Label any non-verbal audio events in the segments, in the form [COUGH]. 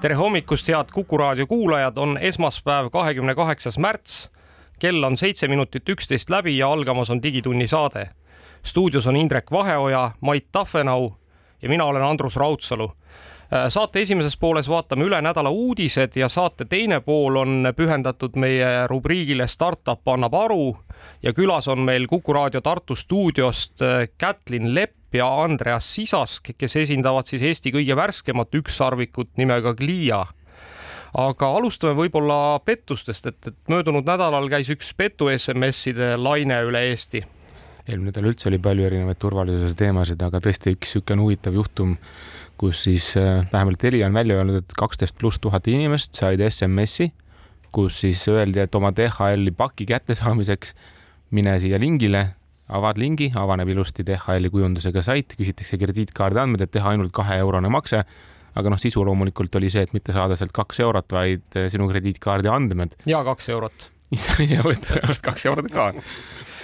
Tere hommikust, head Kuku raadio kuulajad, on esmaspäev, kahekümne kaheksas märts. kell on seitse minutit üksteist läbi ja algamas on Digitunni saade. stuudios on Indrek Vaheoja, Mait Tafenau ja mina olen Andrus Raudsalu saate esimeses pooles vaatame üle nädala uudised ja saate teine pool on pühendatud meie rubriigile Startup annab aru ja külas on meil Kuku raadio Tartu stuudiost Kätlin Lepp ja Andreas Sisask, kes esindavad siis Eesti kõige värskemat ükssarvikut nimega Glia aga alustame võib-olla pettustest, et, et möödunud nädalal käis üks petu SMS-ide laine üle Eesti. eelmine nädal üldse oli palju erinevaid turvalisuse teemasid, aga tõesti üks niisugune huvitav juhtum, kus siis äh, vähemalt Telia on välja öelnud, et kaksteist pluss tuhat inimest said SMS-i, kus siis öeldi, et oma DHL-i paki kättesaamiseks mine siia lingile, avad lingi, avaneb ilusti DHL-i kujundusega sait, küsitakse krediitkaardi andmed, et teha ainult kaheeurone makse aga noh, sisu loomulikult oli see, et mitte saada sealt kaks eurot, vaid äh, sinu krediitkaardi andmed. ja kaks eurot. [LAUGHS] ja võtta pärast kaks eurot ka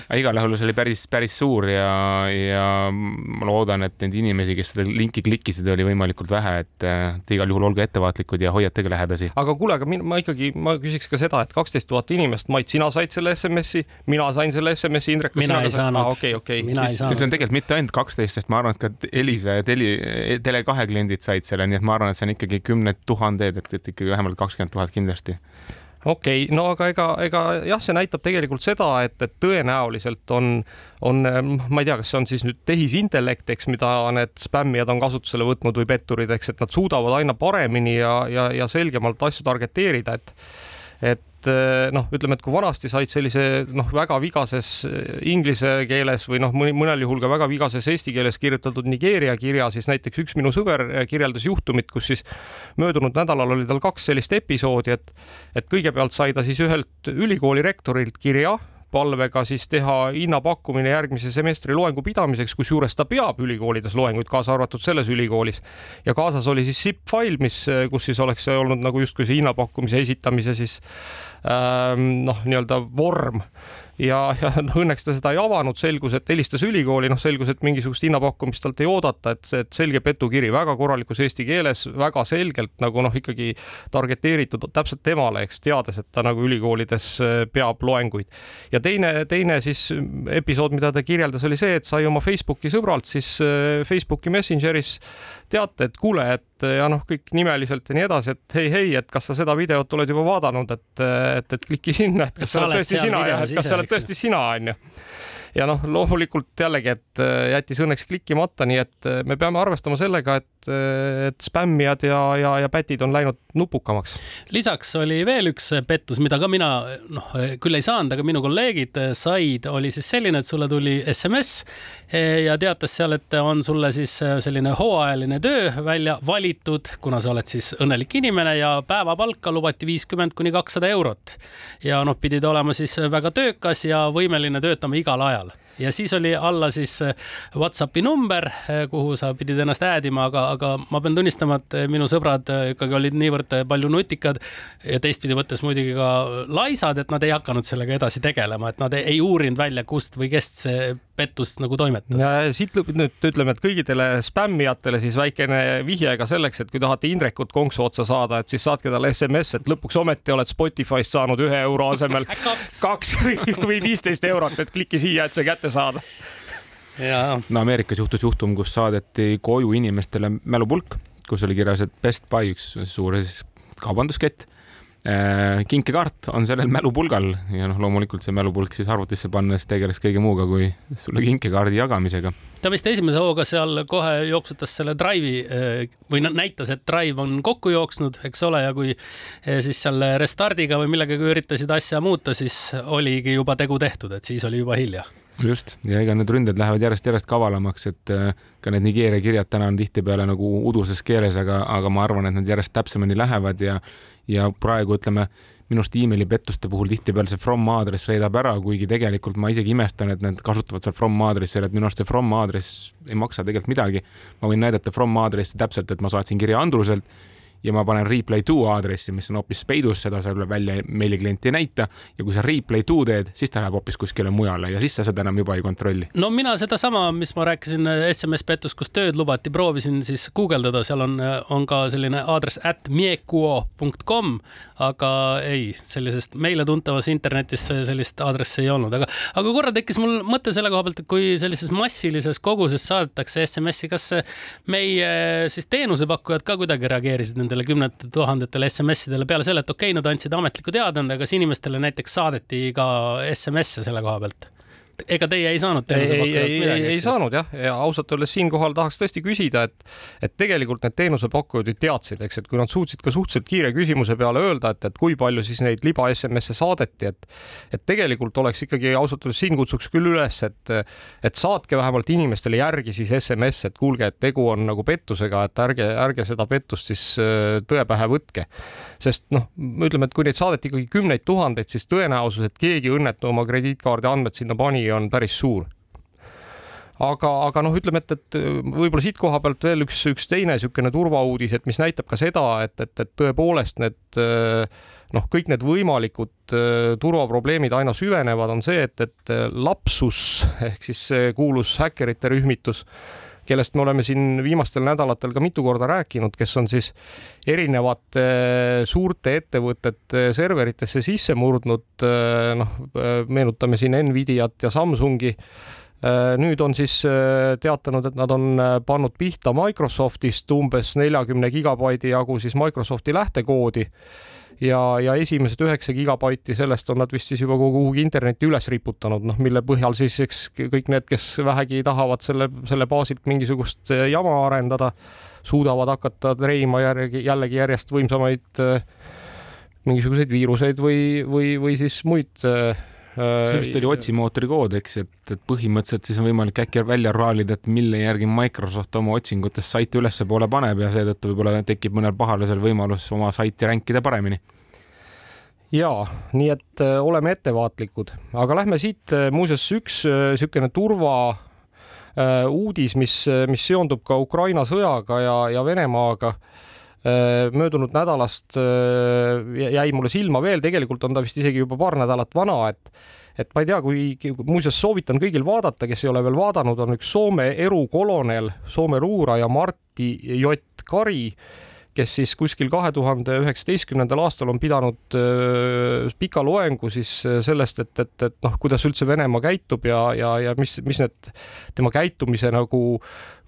aga igal juhul see oli päris, päris suur ja, ja ma loodan, et neid inimesi, kes seda linki klikkisid, oli võimalikult vähe, et te igal juhul olge ettevaatlikud ja hoiatage lähedasi. aga kuule, aga ma ikkagi, ma küsiks ka seda, et kaksteist tuhat inimest, Mait, sina said selle SMS-i, mina sain selle SMS-i, Indrek. mina ei saanud okei, okei. see on tegelikult mitte ainult kaksteist, sest ma arvan, et ka Elisa ja Teli, Tele2 kliendid said selle, nii et ma arvan, et see on ikkagi kümned tuhanded, et, et ikkagi vähemalt kakskümmend tuhat kindlasti okei okay,, no aga ega, ega jah, see näitab tegelikult seda, et, et tõenäoliselt on, on, ma ei tea, kas see on siis nüüd tehisintellekt, eks, mida need spämmijad on kasutusele võtnud või petturid, eks, et nad suudavad aina paremini ja, ja, ja selgemalt asju targeteerida, et et Eh, noh, ütleme, et kui vanasti said sellise noh, väga vigases eh, inglise keeles või noh, mõnel juhul ka väga vigases eesti keeles kirjutatud Nigeeria kirja, siis näiteks üks minu sõber eh, kirjeldas juhtumit, kus siis möödunud nädalal oli tal kaks sellist episoodi, et et kõigepealt sai ta siis ühelt ülikooli rektorilt kirja palvega siis teha hinnapakkumine järgmise semestri loengu pidamiseks, kusjuures ta peab ülikoolides loenguid, kaasa arvatud selles ülikoolis. ja kaasas oli siis zip fail, mis, kus siis oleks olnud nagu justkui see hinnapakkumise esitamise siis ähm, noh, nii-öelda vorm ja, ja noh, [LAUGHS] õnneks ta seda ei avanud, selgus, et helistas ülikooli, noh, selgus, et mingisugust hinnapakkumist talt ei oodata, et see, et selge petukiri väga korralikus eesti keeles, väga selgelt nagu noh, ikkagi targeteeritud täpselt temale, eks teades, et ta nagu ülikoolides äh, peab loenguid. ja teine, teine siis episood, mida ta kirjeldas, oli see, et sai oma Facebooki sõbralt siis äh, Facebooki Messengeris teate, et kuule, et ja noh, kõik nimeliselt ja nii edasi, et hei, hei, et kas sa seda videot oled juba vaadanud, et, et, et kliki sinna, et kas sa oled tõesti sina ja et kas sa oled tõesti sina, onju ja noh, loomulikult jällegi, et äh, jättis õnneks klikkimata, nii et äh, me peame arvestama sellega, et, äh, et spämmijad ja, ja, ja pätid on läinud nupukamaks. lisaks oli veel üks pettus, mida ka mina noh, küll ei saanud, aga minu kolleegid said, oli siis selline, et sulle tuli SMS ja teatas seal, et on sulle siis selline hooajaline töö välja valitud, kuna sa oled siis õnnelik inimene ja päevapalka lubati viiskümmend kuni kakssada eurot. ja noh, pidid olema siis väga töökas ja võimeline töötama igal ajal ja siis oli alla siis äh, Whatsappi number, äh, kuhu sa pidid ennast add ima, aga, aga ma pean tunnistama, et äh, minu sõbrad ikkagi olid niivõrd palju nutikad ja teistpidi võttes muidugi ka laisad, et nad ei hakanud sellega edasi tegelema, et nad ei, uurinud välja, kust või kest see pettust nagu toimetas. siit nüüd ütleme, et kõigidele spämmijatele siis väikene vihje ka selleks, et kui tahate Indrekut konksu otsa saada, et siis saatke talle SMS, et lõpuks ometi oled Spotify'st saanud ühe euro asemel [LAUGHS] kaks, kaks [LAUGHS] või viisteist eurot, et kliki siia, et see kätte saada. no Ameerikas juhtus juhtum, kus saadeti koju inimestele mälupulk, kus oli kirjas, et Best Buy, üks suur siis kaubanduskett kinkekaart on sellel mälupulgal ja noh, loomulikult see mälupulk siis arvutisse pannes tegeles kõige muuga kui sulle kinkekaardi jagamisega. ta vist esimese hooga seal kohe jooksutas selle Drive'i äh, või näitas, et Drive on kokku jooksnud, eks ole, ja kui äh, siis seal restardiga või millegagi üritasid asja muuta, siis oligi juba tegu tehtud, et siis oli juba hilja just, ja ega need ründed lähevad järjest-järjest kavalamaks, et äh, ka need Nigeeria kirjad täna on tihtipeale nagu uduses keeles, aga, aga ma arvan, et nad järjest täpsemini lähevad ja ja praegu ütleme, minu arust emailipettuste puhul tihtipeale see from aadress reedab ära, kuigi tegelikult ma isegi imestan, et nad kasutavad seal from aadressil, et minu arust see from aadress ei maksa tegelikult midagi. ma võin näidata from aadressi täpselt, et ma saatsin kirja Andruselt ja ma panen replay to aadressi, mis on hoopis peidus, seda seal välja meiliklient ei näita. Ja kui sa replay to teed, siis ta läheb hoopis kuskile mujale ja siis sa seda enam juba ei kontrolli. no mina sedasama, mis ma rääkisin SMS pettus, kus tööd lubati, proovisin siis guugeldada, seal on, on ka selline aadress at miekuo.com, aga ei, sellisest meile tuntavas internetis sellist aadressi ei olnud, aga, aga korra tekkis mul mõte selle koha pealt, et kui sellises massilises koguses saadetakse SMS-i, kas meie siis teenusepakkujad ka kuidagi reageerisid nendele nendele kümnetele tuhandetele SMS-idele peale selle, et okei okay,, nad andsid ametliku teadaande, kas inimestele näiteks saadeti ka SMS-e selle koha pealt? Ega teie ei saanud teenusepakkujalt midagi? ei, ei saanud jah, ja ausalt öeldes siinkohal tahaks tõesti küsida, et, et tegelikult need teenusepakkujad ju teadsid, eks, et kui nad suutsid ka suhteliselt kiire küsimuse peale öelda, et, et kui palju siis neid liba SMS-e saadeti, et, et tegelikult oleks ikkagi ausalt öeldes siin kutsuks küll üles, et, et saatke vähemalt inimestele järgi siis SMS, et kuulge, et tegu on nagu pettusega, et ärge, ärge seda pettust siis äh, tõe pähe võtke. sest noh, ütleme, et kui neid saadeti ikkagi kümneid tuhandeid, siis tõenäosus, et keegi õnnetu oma krediitkaardi andmed sinna pani, on päris suur. Aga, aga noh, ütleme, et, et võib-olla siit koha pealt veel üks, üks teine niisugune turvauudis, et mis näitab ka seda, et, et, et tõepoolest need noh, kõik need võimalikud turvaprobleemid aina süvenevad, on see, et, et lapsus ehk siis see kuulus häkkerite rühmitus kellest me oleme siin viimastel nädalatel ka mitu korda rääkinud, kes on siis erinevate suurte ettevõtete serveritesse sisse murdnud, noh, meenutame siin Nvidiat ja Samsungi nüüd on siis teatanud, et nad on pannud pihta Microsoftist umbes neljakümne gigabaidi jagu siis Microsofti lähtekoodi ja, ja esimesed üheksa gigabaiti sellest on nad vist siis juba kuhugi internetti üles riputanud, noh, mille põhjal siis eks kõik need, kes vähegi tahavad selle, selle baasilt mingisugust eh, jama arendada, suudavad hakata treima järgi, jällegi järjest võimsamaid äh, mingisuguseid viiruseid või, või, või siis muid äh, see vist oli otsimootori kood, eks, et, et põhimõtteliselt siis on võimalik äkki välja raalida, et mille järgi Microsoft oma otsingutes saiti ülespoole paneb ja seetõttu võib-olla tekib mõnel pahalisel võimalus oma saiti ränkida paremini. Ja nii et äh, oleme ettevaatlikud, aga lähme siit äh, muuseas üks niisugune äh, turva äh, uudis, mis, mis seondub ka Ukraina sõjaga ja, ja Venemaaga. äh, möödunud nädalast äh, jäi mulle silma veel, tegelikult on ta vist isegi juba paar nädalat vana, et et ma ei tea, kui muuseas soovitan kõigil vaadata, kes ei ole veel vaadanud, on üks Soome erukolonel, Soome luuraja Martti J. Kari kes siis kuskil kahe tuhande üheksateistkümnendal aastal on pidanud äh, pika loengu siis äh, sellest, et, et, et noh, kuidas üldse Venemaa käitub ja, ja, ja mis, mis need tema käitumise nagu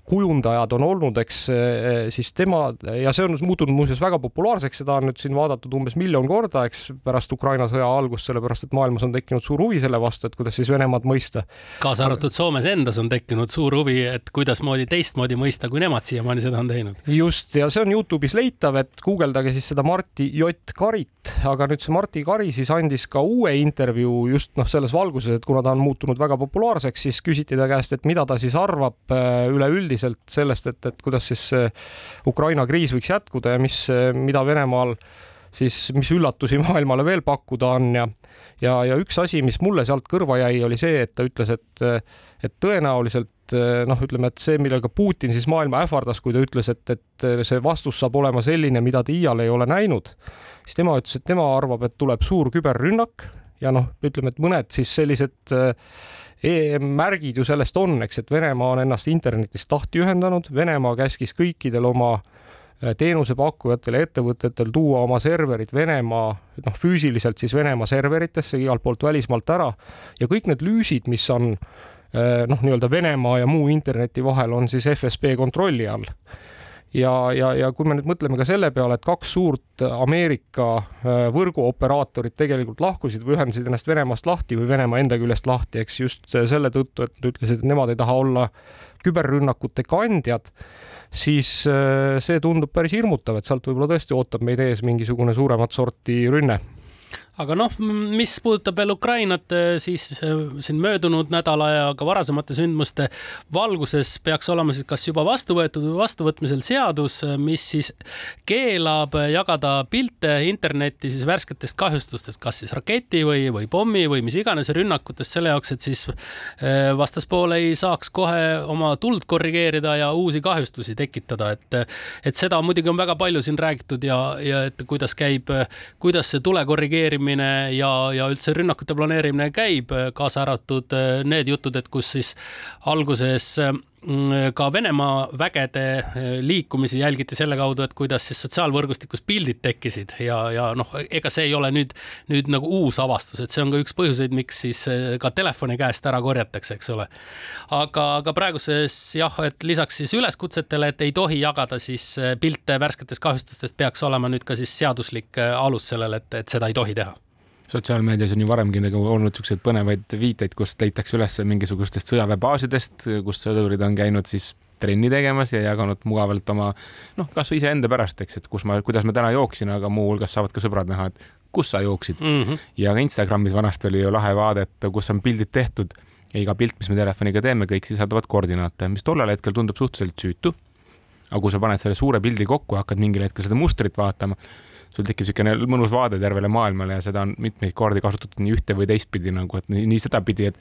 kujundajad on olnud, eks eh, siis tema ja see on muutunud muuseas väga populaarseks, seda on nüüd siin vaadatud umbes miljon korda, eks pärast Ukraina sõja algust, sellepärast et maailmas on tekkinud suur huvi selle vastu, et kuidas siis Venemaad mõista. kaasa arvatud Soomes endas on tekkinud suur huvi, et kuidasmoodi teistmoodi mõista, kui nemad siiamaani seda on teinud. just ja see on Youtube'is leitav, et guugeldage siis seda Marti J Karit, aga nüüd see Marti Kari siis andis ka uue intervjuu just noh, selles valguses, et kuna ta on muutunud väga populaarseks, siis küsiti ta käest, et mida ta siis arvab äh, üleüldiselt üldiselt sellest, et, et kuidas siis Ukraina kriis võiks jätkuda ja mis, mida Venemaal siis, mis üllatusi [LAUGHS] maailmale veel pakkuda on ja ja, ja üks asi, mis mulle sealt kõrva jäi, oli see, et ta ütles, et, et tõenäoliselt noh, ütleme, et see, millega Putin siis maailma ähvardas, kui ta ütles, et, et see vastus saab olema selline, mida ta iial ei ole näinud, siis tema ütles, et tema arvab, et tuleb suur küberrünnak ja noh, ütleme, et mõned siis sellised äh, märgid ju sellest on, eks, et Venemaa on ennast internetist lahti ühendanud, Venemaa käskis kõikidel oma äh, teenusepakkujatel ja ettevõtetel tuua oma serverid Venemaa, noh, füüsiliselt siis Venemaa serveritesse igalt poolt välismaalt ära. Ja kõik need lüüsid, mis on äh, noh, nii-öelda Venemaa ja muu interneti vahel, on siis FSB kontrolli all ja, ja, ja kui me nüüd mõtleme ka selle peale, et kaks suurt Ameerika äh, võrguoperaatorit tegelikult lahkusid või ühendasid ennast Venemaast lahti või Venemaa enda küljest lahti, eks just selle tõttu, et nad ütlesid, et nemad ei taha olla küberrünnakute kandjad, siis äh, see tundub päris hirmutav, et sealt võib-olla tõesti ootab meid ees mingisugune suuremat sorti rünne aga noh, mis puudutab veel Ukrainat, siis siin möödunud nädala ja ka varasemate sündmuste valguses peaks olema siis kas juba vastu võetud või vastuvõtmisel seadus, mis siis keelab jagada pilte internetti siis värsketest kahjustustest, kas siis raketi või, või pommi või mis iganes rünnakutest selle jaoks, et siis vastaspool ei saaks kohe oma tuld korrigeerida ja uusi kahjustusi tekitada, et, et seda muidugi on väga palju siin räägitud ja, ja et kuidas käib, kuidas see tule korrigeerimine ja, ja üldse rünnakute planeerimine käib, kaasa arvatud need jutud, et kus siis alguses Mm, ka Venemaa vägede eh, liikumisi jälgiti selle kaudu, et kuidas siis sotsiaalvõrgustikus pildid tekkisid ja, ja noh, ega see ei ole nüüd, nüüd nagu uus avastus, et see on ka üks põhjuseid, miks siis eh, ka telefoni käest ära korjatakse, eks ole. aga, aga praeguses jah, et lisaks siis üleskutsetele, et ei tohi jagada siis eh, pilte värsketest kahjustustest, peaks olema nüüd ka siis seaduslik alus sellele, et, et seda ei tohi teha sotsiaalmeedias on ju varemgi nagu olnud siukseid põnevaid viiteid, kust leitakse üles mingisugustest sõjaväebaasidest, kus sõdurid on käinud siis trenni tegemas ja jaganud mugavalt oma noh, kasvõi iseenda pärast, eks, et kus ma, kuidas ma täna jooksin, aga muuhulgas saavad ka sõbrad näha, et kus sa jooksid mm. -hmm. ja ka Instagramis vanasti oli ju lahe vaade, et kus on pildid tehtud ja iga pilt, mis me telefoniga teeme, kõik sisaldavad koordinaate, mis tollel hetkel tundub suhteliselt süütu. aga kui sa paned selle suure pildi kokku ja hakkad mingil hetkel seda mustrit vaatama, sul tekib niisugune mõnus vaade tervele maailmale ja seda on mitmeid kordi kasutatud nii ühte või teistpidi nagu, et nii, nii sedapidi, et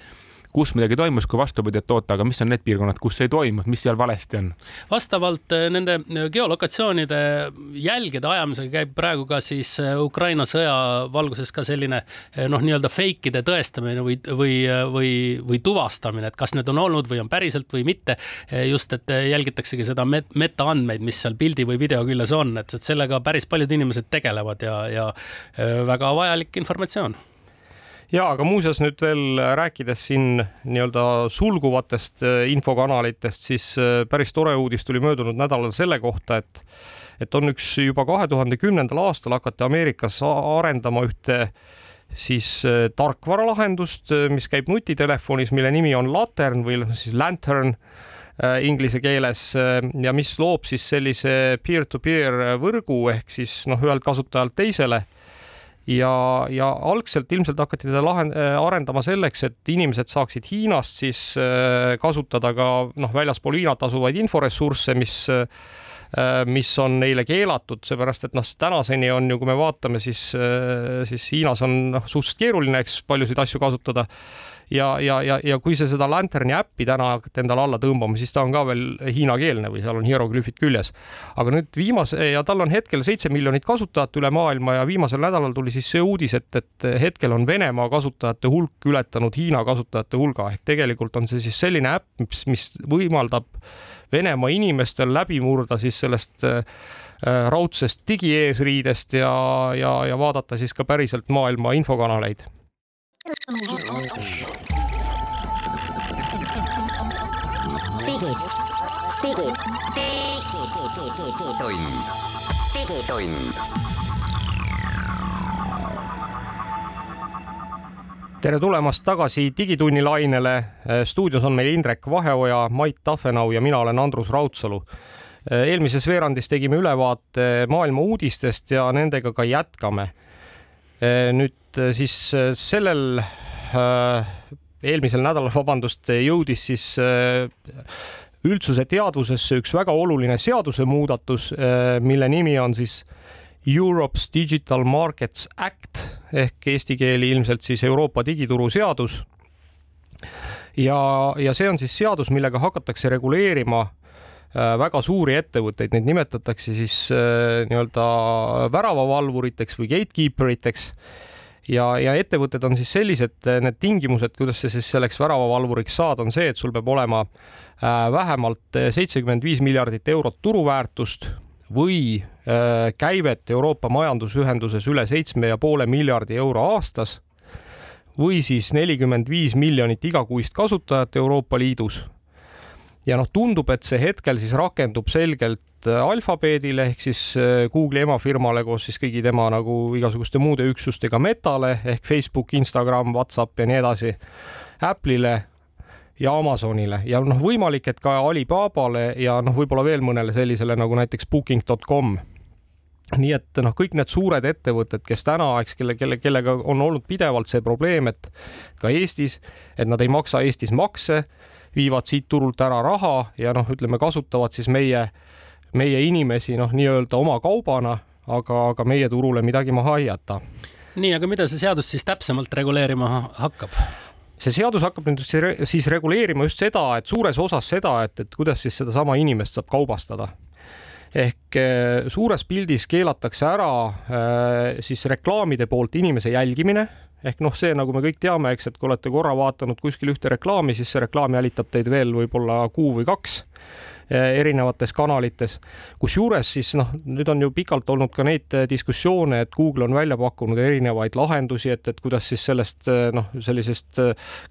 kus midagi toimus, kui vastupidi, et oota, aga mis on need piirkonnad, kus ei toimunud, mis seal valesti on? vastavalt eh, nende eh, geolokatsioonide jälgede ajamisega käib praegu ka siis eh, Ukraina sõja valguses ka selline noh, nii-öelda fake'ide tõestamine või, või, või, või tuvastamine, et kas need on olnud või on päriselt või mitte. just, et jälgitaksegi seda met metaandmeid, mis seal pildi või video küljes on, et sellega päris paljud inimesed tegelevad ja, ja väga vajalik informatsioon ja aga muuseas nüüd veel rääkides siin nii-öelda sulguvatest äh, infokanalitest, siis äh, päris tore uudis tuli möödunud nädalal selle kohta, et et on üks juba kahe tuhande kümnendal aastal hakati Ameerikas arendama ühte siis äh, tarkvaralahendust, mis käib nutitelefonis, mille nimi on Latern või noh, siis Lantern inglise keeles ja mis loob siis sellise peer-to-peer -peer võrgu ehk siis noh, ühelt kasutajalt teisele ja, ja algselt ilmselt hakati teda lahen-, äh, arendama selleks, et inimesed saaksid Hiinast siis äh, kasutada ka noh, väljaspool Hiinat asuvaid inforessursse, mis äh, mis on neile keelatud, seepärast et noh, tänaseni on ju, kui me vaatame, siis, siis Hiinas on noh, suhteliselt keeruline, eks paljusid asju kasutada ja, ja, ja, ja kui sa seda Lanterni äppi täna hakkad endale alla tõmbama, siis ta on ka veel hiinakeelne või seal on hieroglüüfid küljes. aga nüüd viimase ja tal on hetkel seitse miljonit kasutajat üle maailma ja viimasel nädalal tuli siis see uudis, et, et hetkel on Venemaa kasutajate hulk ületanud Hiina kasutajate hulga ehk tegelikult on see siis selline äpp, mis, mis võimaldab Venemaa inimestel läbi murda siis sellest äh, raudsest digieesriidest ja, ja, ja vaadata siis ka päriselt maailma infokanaleid digid, digid, digitund, digitund. Tere tulemast tagasi Digitunni lainele. stuudios on meil Indrek Vaheoja, Mait Tafenau ja mina olen Andrus Raudsalu. eelmises veerandis tegime ülevaate maailma uudistest ja nendega ka jätkame. nüüd siis sellel eelmisel nädalal, vabandust, jõudis siis äh, üldsuse teadvusesse üks väga oluline seadusemuudatus, äh, mille nimi on siis Europe's Digital Markets Act ehk eesti keeli ilmselt siis Euroopa digituru seadus. ja, ja see on siis seadus, millega hakatakse reguleerima äh, väga suuri ettevõtteid, neid nimetatakse siis nii-öelda väravavalvuriteks või gatekeeper iteks ja, ja ettevõtted on siis sellised, eh, need tingimused, kuidas sa siis selleks väravavalvuriks saad, on see, et sul peab olema äh, vähemalt seitsekümmend viis miljardit eurot turuväärtust või äh, käivet Euroopa Majandusühenduses üle seitsme ja poole miljardi euro aastas või siis nelikümmend viis miljonit igakuist kasutajat Euroopa Liidus. ja noh, tundub, et see hetkel siis rakendub selgelt Äh, alfabeedile ehk siis äh, Google'i emafirmale koos siis kõigi tema nagu igasuguste muude üksustega Metale ehk Facebook, Instagram, Whatsapp ja nii edasi, Apple'ile ja Amazonile ja noh, võimalik, et ka Alibabale ja noh, võib-olla veel mõnele sellisele nagu näiteks booking.com nii et noh, kõik need suured ettevõtted, kes täna, eks, kelle, kelle, kellega on olnud pidevalt see probleem, et ka Eestis, et nad ei maksa Eestis makse, viivad siit turult ära raha ja noh, ütleme, kasutavad siis meie, meie inimesi noh, nii-öelda oma kaubana, aga, aga meie turule midagi maha ei jäta. nii, aga mida see seadus siis täpsemalt reguleerima hakkab? See seadus hakkab nüüd siis reguleerima just seda, et suures osas seda, et, et kuidas siis sedasama inimest saab kaubastada. Ehk eh, suures pildis keelatakse ära eh, siis reklaamide poolt inimese jälgimine. Ehk noh, see nagu me kõik teame, eks, et kui olete korra vaadanud kuskil ühte reklaami, siis see reklaam jälitab teid veel võib-olla kuu või kaks erinevates kanalites. kusjuures siis noh, nüüd on ju pikalt olnud ka neid eh, diskussioone, et Google on välja pakkunud erinevaid lahendusi, et, et kuidas siis sellest eh, noh, sellisest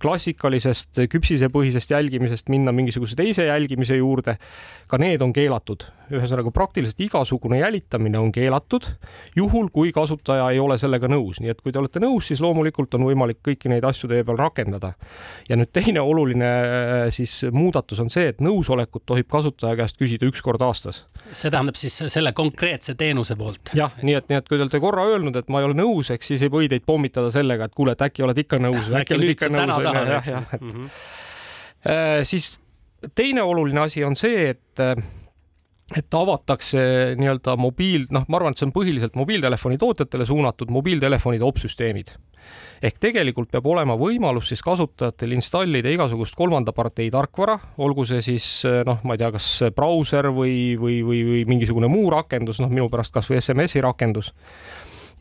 klassikalisest küpsisepõhisest jälgimisest minna mingisuguse teise jälgimise juurde. ka need on keelatud, ühesõnaga praktiliselt igasugune jälitamine on keelatud, juhul kui kasutaja ei ole sellega nõus, nii et kui te olete nõus, siis loomulikult on võimalik kõiki neid asju teie peal rakendada. ja nüüd teine oluline siis muudatus on see, et nõusolekut tohib kasutaja käest küsida üks kord aastas. see tähendab siis selle konkreetse teenuse poolt? jah, nii et, nii et kui te olete korra öelnud, et ma ei ole nõus, eks siis ei või teid pommitada sellega, et kuule, et äkki oled ikka nõus. äkki nüüd sa täna tahad, eks ju. Mm -hmm. siis teine oluline asi on see, et et avatakse nii-öelda mobiil, noh, ma arvan, et see on põhiliselt mobiiltelefoni tootjatele suunatud mobiiltelefonide opsüsteemid. ehk tegelikult peab olema võimalus siis kasutajatel installida igasugust kolmanda partei tarkvara, olgu see siis noh, ma ei tea, kas brauser või, või, või, või mingisugune muu rakendus, noh, minu pärast kasvõi SMS-i rakendus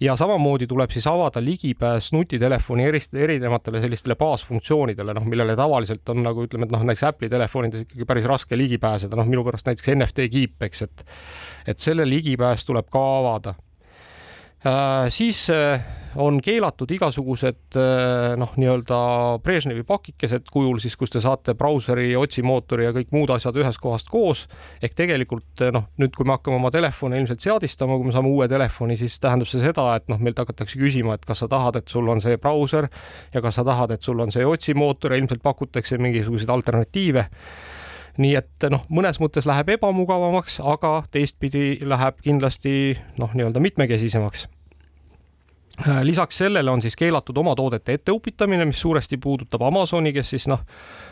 ja samamoodi tuleb siis avada ligipääs nutitelefoni erist-, erinevatele sellistele baasfunktsioonidele, noh, millele tavaliselt on nagu ütleme, et noh, näiteks Apple'i telefonides ikkagi päris raske ligi pääseda, noh, minu pärast näiteks NFT kiip, eks, et et selle ligipääs tuleb ka avada siis äh, on keelatud igasugused äh, noh, nii-öelda Brežnevi pakikesed kujul siis, kus te saate brauseri, otsimootori ja kõik muud asjad ühest kohast koos. ehk tegelikult noh, nüüd, kui me hakkame oma telefone ilmselt seadistama, kui me saame uue telefoni, siis tähendab see seda, et noh, meilt hakatakse küsima, et kas sa tahad, et sul on see brauser ja kas sa tahad, et sul on see otsimootor ja ilmselt pakutakse mingisuguseid alternatiive nii et noh, mõnes mõttes läheb ebamugavamaks, aga teistpidi läheb kindlasti noh, nii-öelda mitmekesisemaks Äh, lisaks sellele on siis keelatud oma toodete etteupitamine, mis suuresti puudutab Amazoni, kes siis noh,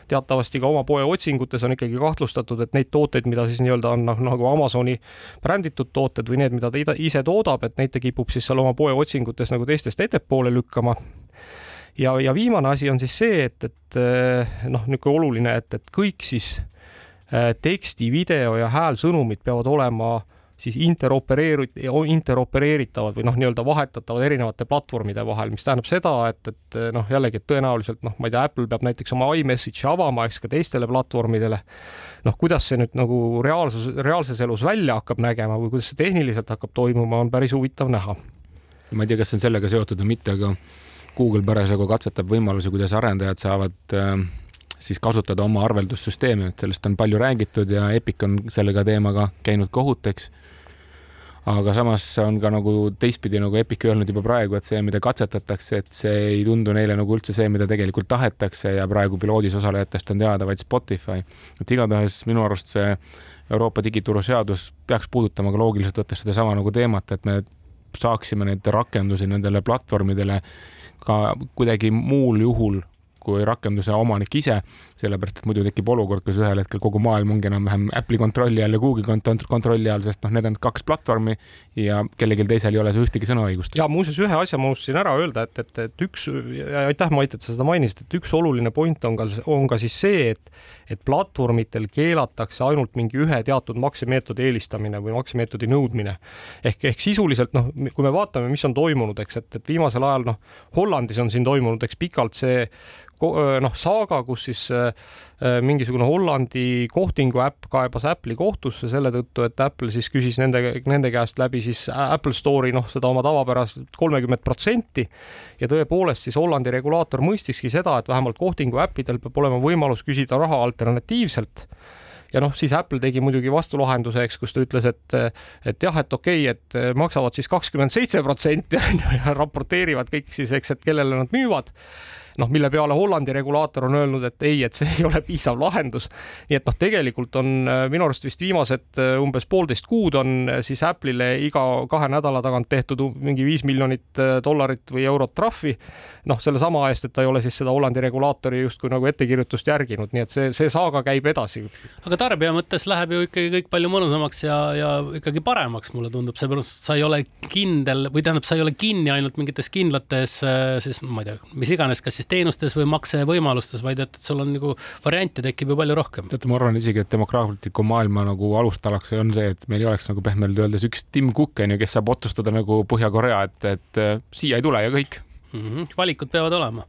teatavasti ka oma poe otsingutes on ikkagi kahtlustatud, et neid tooteid, mida siis nii-öelda on noh, nagu Amazoni bränditud tooted või need, mida ta ise toodab, et neid ta kipub siis seal oma poe otsingutes nagu teistest ettepoole lükkama. ja, ja viimane asi on siis see, et, et äh, noh, niisugune oluline, et, et kõik siis äh, teksti, video ja häälsõnumid peavad olema siis interopereerit-, interopereeritavad või noh, nii-öelda vahetatavad erinevate platvormide vahel, mis tähendab seda, et, et noh, jällegi, et tõenäoliselt noh, ma ei tea, Apple peab näiteks oma iMessage'i avama, eks ka teistele platvormidele. noh, kuidas see nüüd nagu reaalsus, reaalses elus välja hakkab nägema või kuidas see tehniliselt hakkab toimuma, on päris huvitav näha. ma ei tea, kas see on sellega seotud või mitte, aga Google parasjagu katsetab võimalusi, kuidas arendajad saavad äh, siis kasutada oma arveldussüsteemi, et sellest on palju räägitud ja Epic on sellega teemaga käinud kohuteks aga samas on ka nagu teistpidi nagu Epic öelnud juba praegu, et see, mida katsetatakse, et see ei tundu neile nagu üldse see, mida tegelikult tahetakse ja praegu piloodis osalejatest on teada vaid Spotify. et igatahes minu arust see Euroopa digituru seadus peaks puudutama ka loogiliselt võttes sedasama nagu teemat, et me saaksime neid rakendusi nendele platvormidele ka kuidagi muul juhul kui rakenduse omanik ise, sellepärast et muidu tekib olukord, kus ühel hetkel kogu maailm ongi enam-vähem Apple'i kontrolli all ja Google'i kontrolli all, sest noh, need on kaks platvormi ja kellelgi teisel ei ole ühtegi sõnaõigust. ja muuseas, ühe asja ma unustasin ära öelda, et, et, et üks, aitäh, Mait, et sa seda mainisid, et üks oluline point on ka, on ka siis see, et et platvormitel keelatakse ainult mingi ühe teatud maksemeetodi eelistamine või maksemeetodi nõudmine. ehk, ehk sisuliselt noh, kui me vaatame, mis on toimunud, eks, et, et viimasel ajal noh, Hollandis on siin toimunud, eks pikalt see noh, saaga, kus siis mingisugune Hollandi kohtingu äpp kaebas Apple'i kohtusse selle tõttu, et Apple siis küsis nende, nende käest läbi siis Apple Store'i noh, seda oma tavapärast kolmekümmet protsenti. ja tõepoolest siis Hollandi regulaator mõistiski seda, et vähemalt kohtingu äppidel peab olema võimalus küsida raha alternatiivselt ja noh, siis Apple tegi muidugi vastulahenduse, eks, kus ta ütles, et et jah, et okei okay,, et maksavad siis kakskümmend seitse protsenti on ju ja raporteerivad kõik siis, eks, et kellele nad müüvad noh, mille peale Hollandi regulaator on öelnud, et ei, et see ei ole piisav lahendus. nii et noh, tegelikult on minu arust vist viimased umbes poolteist kuud on siis Apple'ile iga kahe nädala tagant tehtud mingi viis miljonit dollarit või eurot trahvi. noh, sellesama eest, et ta ei ole siis seda Hollandi regulaatori justkui nagu ettekirjutust järginud, nii et see, see saaga käib edasi. aga tarbija mõttes läheb ju ikkagi kõik palju mõnusamaks ja, ja ikkagi paremaks, mulle tundub, seepärast sa ei ole kindel või tähendab, sa ei ole kinni ainult mingites kindlates siis ma ei tea, mis iganes, kas siis teenustes või maksevõimalustes, vaid et, et sul on nagu variante tekib ju palju rohkem. teate, ma arvan isegi, et demokraatliku maailma nagu alustalaks on see, et meil ei oleks nagu pehmelt öeldes üks Tim Cook on ju, kes saab otsustada nagu Põhja-Korea, et, et siia ei tule ja kõik mm. -hmm. valikud peavad olema.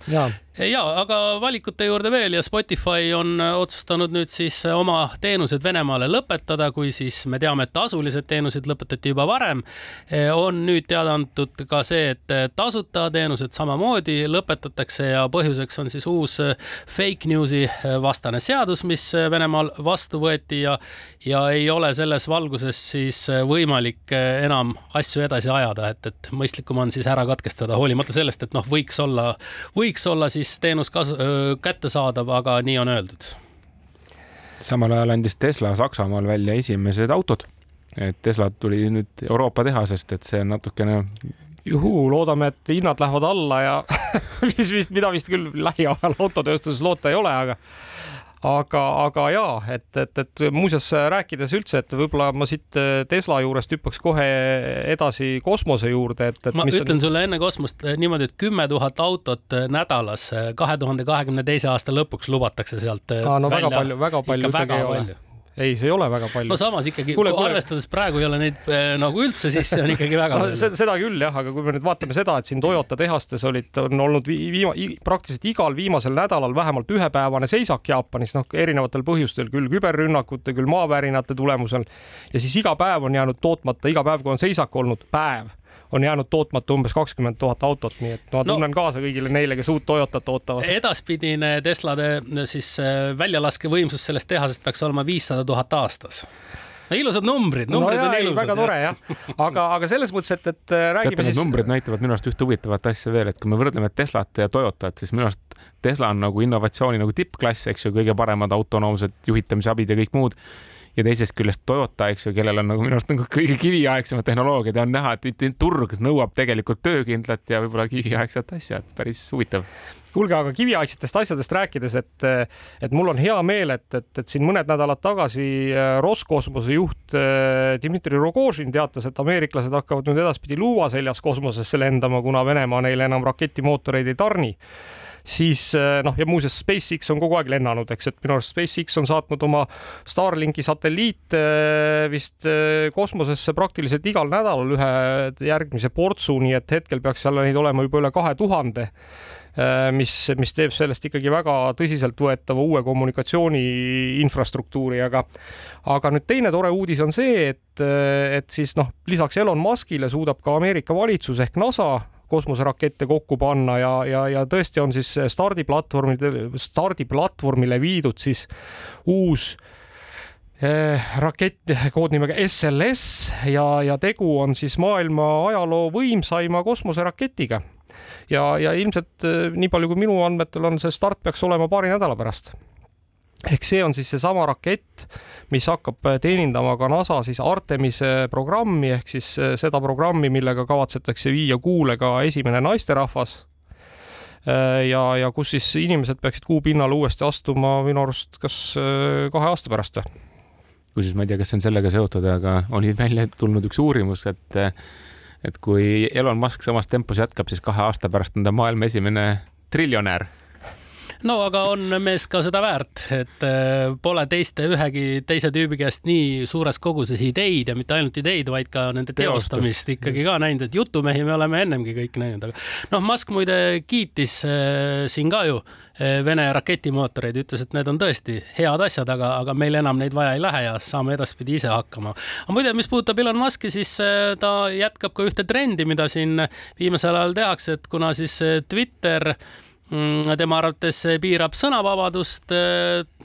Ja aga valikute juurde veel ja Spotify on äh, otsustanud nüüd siis äh, oma teenused Venemaale lõpetada, kui siis me teame, et tasulised teenused lõpetati juba varem. Äh, on nüüd teada antud ka see, et tasuta teenused samamoodi lõpetatakse ja põhjuseks on siis uus fake news'i vastane seadus, mis Venemaal vastu võeti ja, ja ei ole selles valguses siis võimalik enam asju edasi ajada, et, et mõistlikum on siis ära katkestada, hoolimata sellest, et noh, võiks olla, võiks olla siis teenus kasu, kättesaadav, aga nii on öeldud. samal ajal andis Tesla Saksamaal välja esimesed autod. et Tesla tuli nüüd Euroopa tehasest, et see natukene juhuu, loodame, et hinnad lähevad alla ja [LAUGHS] mis vist, mida vist küll lähiajal autotööstuses loota ei ole, aga aga, aga ja et, et, et muuseas rääkides üldse, et võib-olla ma siit äh, Tesla juurest hüppaks kohe edasi kosmose juurde, et, et. ma ütlen on... sulle enne kosmost äh, niimoodi, et kümme tuhat autot äh, nädalas kahe tuhande kahekümne teise aasta lõpuks lubatakse sealt. aa, no välja. väga palju, väga palju ikkagi ei ole ei, see ei ole väga palju. no samas ikkagi, arvestades praegu ei ole neid äh, nagu üldse, siis see on ikkagi väga no, palju. seda küll jah, aga kui me nüüd vaatame seda, et siin Toyota tehastes olid, on olnud viima, praktiliselt igal viimasel nädalal vähemalt ühepäevane seisak Jaapanis, noh, erinevatel põhjustel, küll küberrünnakute, küll maavärinate tulemusel ja siis iga päev on jäänud tootmata, iga päev, kui on seisak olnud, päev on jäänud tootmata umbes kakskümmend tuhat autot, nii et no, ma tunnen no, kaasa kõigile neile, kes uut Toyotat ootavad. edaspidine Teslade siis äh, väljalaskevõimsus sellest tehasest peaks olema viissada tuhat aastas no ilusad numbrid, numbrid no, on ilusad. väga tore jah, aga, aga selles mõttes, et, et äh, räägime Teate, siis. numbrid näitavad minu arust ühte huvitavat asja veel, et kui me võrdleme Teslat ja Toyotat, siis minu arust Tesla on nagu innovatsiooni nagu tippklass, eks ju, kõige paremad autonoomsed juhitamise abid ja kõik muud ja teisest küljest Toyota, eks ju, kellel on nagu minu arust nagu kõige kiviaegsemad tehnoloogiad ja on näha, et turg nõuab tegelikult töökindlat ja võib-olla kiviaegset asja, et päris huvitav. Kuulge, aga kiviaegsetest asjadest rääkides, et, et mul on hea meel, et, et, et siin mõned nädalad tagasi äh, Roskosmose juht äh, Dmitri Rogožin teatas, et ameeriklased hakkavad nüüd edaspidi luua seljas kosmosesse lendama, kuna Venemaa neile enam raketimootoreid ei tarni siis eh, noh, ja muuseas SpaceX on kogu aeg lennanud, eks, et minu arust SpaceX on saatnud oma Starlinki satelliite eh, vist eh, kosmosesse praktiliselt igal nädalal ühe järgmise portsu, nii et hetkel peaks seal neid olema juba üle kahe tuhande mis, mis teeb sellest ikkagi väga tõsiseltvõetava uue kommunikatsiooni infrastruktuuri, aga aga nüüd teine tore uudis on see, et, et siis noh, lisaks Elon Muskile suudab ka Ameerika valitsus ehk NASA kosmoserakette kokku panna ja, ja, ja tõesti on siis stardiplatvormidel, stardiplatvormile viidud siis uus eh, rakett koodnimega SLS ja, ja tegu on siis maailma ajaloo võimsaima kosmoseraketiga. ja, ja ilmselt eh, nii palju, kui minu andmetel on, see start peaks olema paari nädala pärast ehk see on siis seesama rakett, mis hakkab teenindama ka NASA siis Artemise programmi ehk siis eh, seda programmi, millega kavatsetakse viia kuule ka esimene naisterahvas. Ja, ja kus siis inimesed peaksid kuu pinnale uuesti astuma minu arust kas kahe aasta pärast või? kusjuures ma ei tea, kas see on sellega seotud, aga oli välja tulnud üks uurimus, et et kui Elon Musk samas tempos jätkab, siis kahe aasta pärast on ta maailma esimene triljonär no aga on mees ka seda väärt, et äh, pole teiste ühegi teise tüübi käest nii suures koguses ideid ja mitte ainult ideid, vaid ka nende teostamist ikkagi ka näinud, et jutumehi me oleme ennemgi kõik näinud, aga noh, Musk muide kiitis äh, siin ka ju äh, Vene raketimootoreid, ütles, et need on tõesti head asjad, aga, aga meil enam neid vaja ei lähe ja saame edaspidi ise hakkama. aga muide, mis puudutab Elon Musk'i, siis äh, ta jätkab ka ühte trendi, mida siin viimasel ajal tehakse, et kuna siis äh, Twitter Mm, tema arvates piirab sõnavabadust,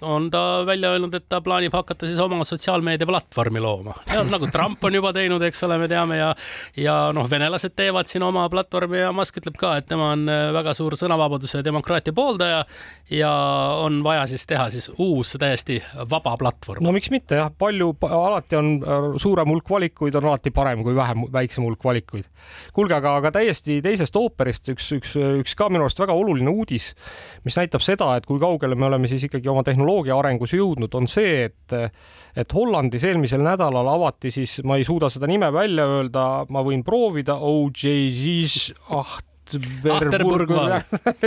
on ta välja öelnud, et ta plaanib hakata siis oma sotsiaalmeedia platvormi looma. nagu Trump on juba teinud, eks ole, me teame ja, ja noh, venelased teevad siin oma platvormi ja Musk ütleb ka, et tema on väga suur sõnavabaduse ja demokraatia pooldaja ja on vaja siis teha siis uus täiesti vaba platvorm. no miks mitte jah, palju, alati on suurem hulk valikuid on alati parem kui vähem, väiksem hulk valikuid. kuulge, aga, aga täiesti teisest ooperist üks, üks, üks ka minu arust väga oluline uudis, mis näitab seda, et kui kaugele me oleme siis ikkagi oma tehnoloogia arengus jõudnud, on see, et et Hollandis eelmisel nädalal avati siis, ma ei suuda seda nime välja öelda, ma võin proovida, OJZ aht Achterburg [LAUGHS]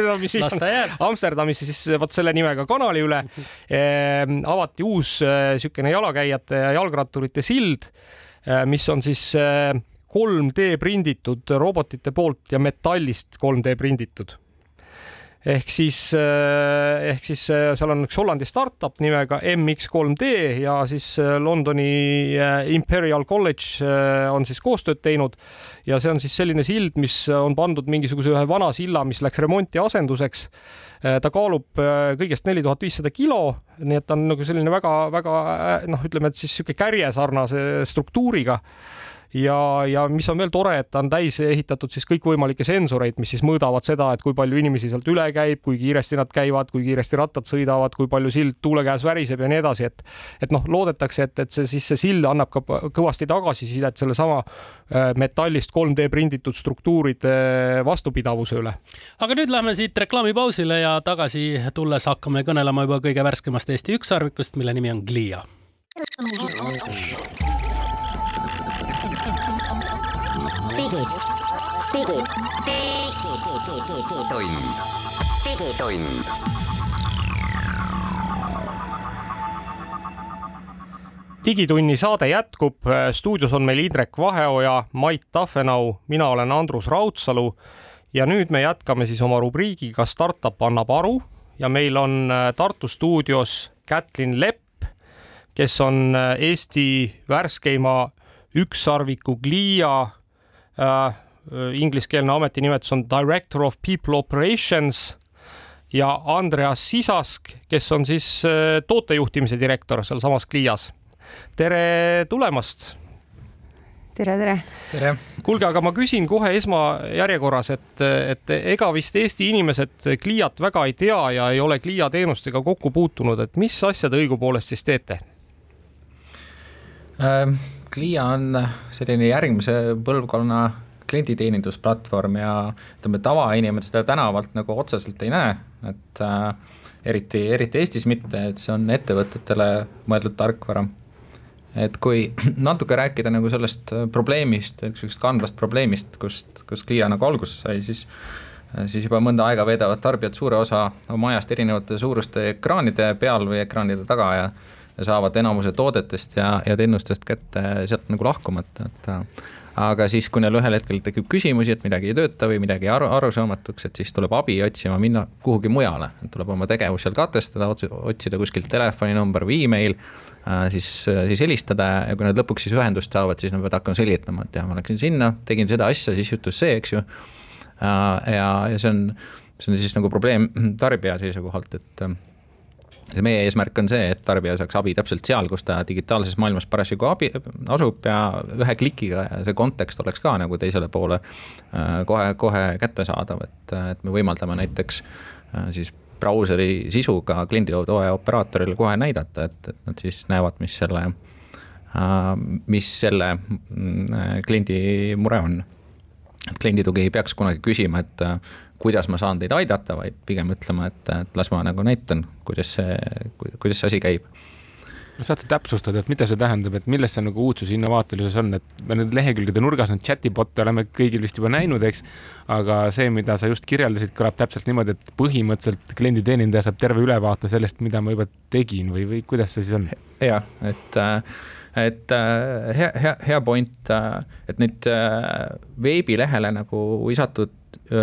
ta jääb. Amsterdamis siis vot selle nimega kanali üle. Eh, avati uus niisugune eh, jalakäijate ja jalgratturite sild eh,, mis on siis eh, 3D prinditud robotite poolt ja metallist 3D prinditud ehk siis, äh, ehk siis äh, seal on üks Hollandi startup nimega MX3D ja siis äh, Londoni Imperial College on siis koostööd teinud ja see on siis selline sild, mis on pandud mingisuguse ühe vana silla, mis läks remonti asenduseks. ta kaalub kõigest neli tuhat viissada kilo, nii et ta on nagu selline väga-väga noh, ütleme, et siis niisugune kärjesarnase struktuuriga ja, ja mis on veel tore, et ta on täis ehitatud siis kõikvõimalikke sensoreid, mis siis mõõdavad seda, et kui palju inimesi sealt üle käib, kui kiiresti nad käivad, kui kiiresti rattad sõidavad, kui palju sild tuule käes väriseb ja nii edasi, et et noh, loodetakse, et, et see siis see sild annab ka kõvasti tagasisidet sellesama äh, metallist 3D prinditud struktuuride vastupidavuse üle. aga nüüd läheme siit reklaamipausile ja tagasi tulles hakkame kõnelema juba kõige värskemast Eesti ükssarvikust, mille nimi on Glia. Digid, digid, digitund, digitund. digitunni saade jätkub, stuudios on meil Indrek Vaheoja, Mait Tafenau, mina olen Andrus Raudsalu. Ja nüüd me jätkame siis oma rubriigiga Startup annab aru. Ja meil on äh, Tartu stuudios Kätlin Lepp, kes on äh, Eesti värskeima ükssarviku Glia äh, ingliskeelne ametinimetus on Director of People Operations ja Andreas Sisask, kes on siis äh, tootejuhtimise direktor sealsamas Glias. tere tulemast tere, tere. tere. kuulge, aga ma küsin kohe esmajärjekorras, et, et ega vist Eesti inimesed Gliat väga ei tea ja ei ole Glia teenustega kokku puutunud, et mis asja te õigupoolest siis teete ähm,? Glia on selline järgmise põlvkonna klienditeenindusplatvorm ja ütleme, tavainimene seda tänavalt nagu otseselt ei näe, et äh, eriti, eriti Eestis mitte, et see on ettevõtetele mõeldud tarkvara. et kui [CLEARS THROAT] natuke rääkida nagu sellest probleemist, niisugusest kandvast probleemist, kust, kust Glia nagu alguse sai, siis siis juba mõnda aega veedavad tarbijad suure osa oma ajast erinevate suuruste ekraanide peal või ekraanide taga ja saavad enamuse toodetest ja, ja teenustest kätte sealt nagu lahkumata, et aga siis, kui neil ühel hetkel tekib küsimusi, et midagi ei tööta või midagi aru, arusaamatuks, et siis tuleb abi otsima minna kuhugi mujale, tuleb oma tegevus seal katkestada, otsida kuskilt telefoninumber või email, siis, siis helistada ja kui nad lõpuks siis ühendust saavad, siis nad peavad hakkama selgitama, et jah, ma läksin sinna, tegin seda asja, siis juhtus see, eks ju. ja, ja see on, see on siis nagu probleem tarbija seisukohalt, et meie eesmärk on see, et tarbija saaks abi täpselt seal, kus ta digitaalses maailmas parasjagu abi, asub ja ühe klikiga ja see kontekst oleks ka nagu teisele poole äh, kohe, kohe kättesaadav, et, et me võimaldame näiteks äh, siis brauseri sisuga klienditoe operaatoril kohe näidata, et, et nad siis näevad, mis selle, äh, mis selle mm, kliendi mure on. et klienditugi ei peaks kunagi küsima, et kuidas ma saan teid aidata, vaid pigem ütlema, et, et las ma nagu näitan, kuidas see, kuidas see asi käib saad sa täpsustada, et mida see tähendab, et milles see nagu uudsus innovaatilises on, et me nüüd lehekülgede nurgas neid chatibot'e oleme kõigil vist juba näinud, eks. aga see, mida sa just kirjeldasid, kõlab täpselt niimoodi, et põhimõtteliselt klienditeenindaja saab terve ülevaate sellest, mida ma juba tegin või, või kuidas see siis on? jah, et et hea, hea, hea point, et nüüd veebilehele nagu visatud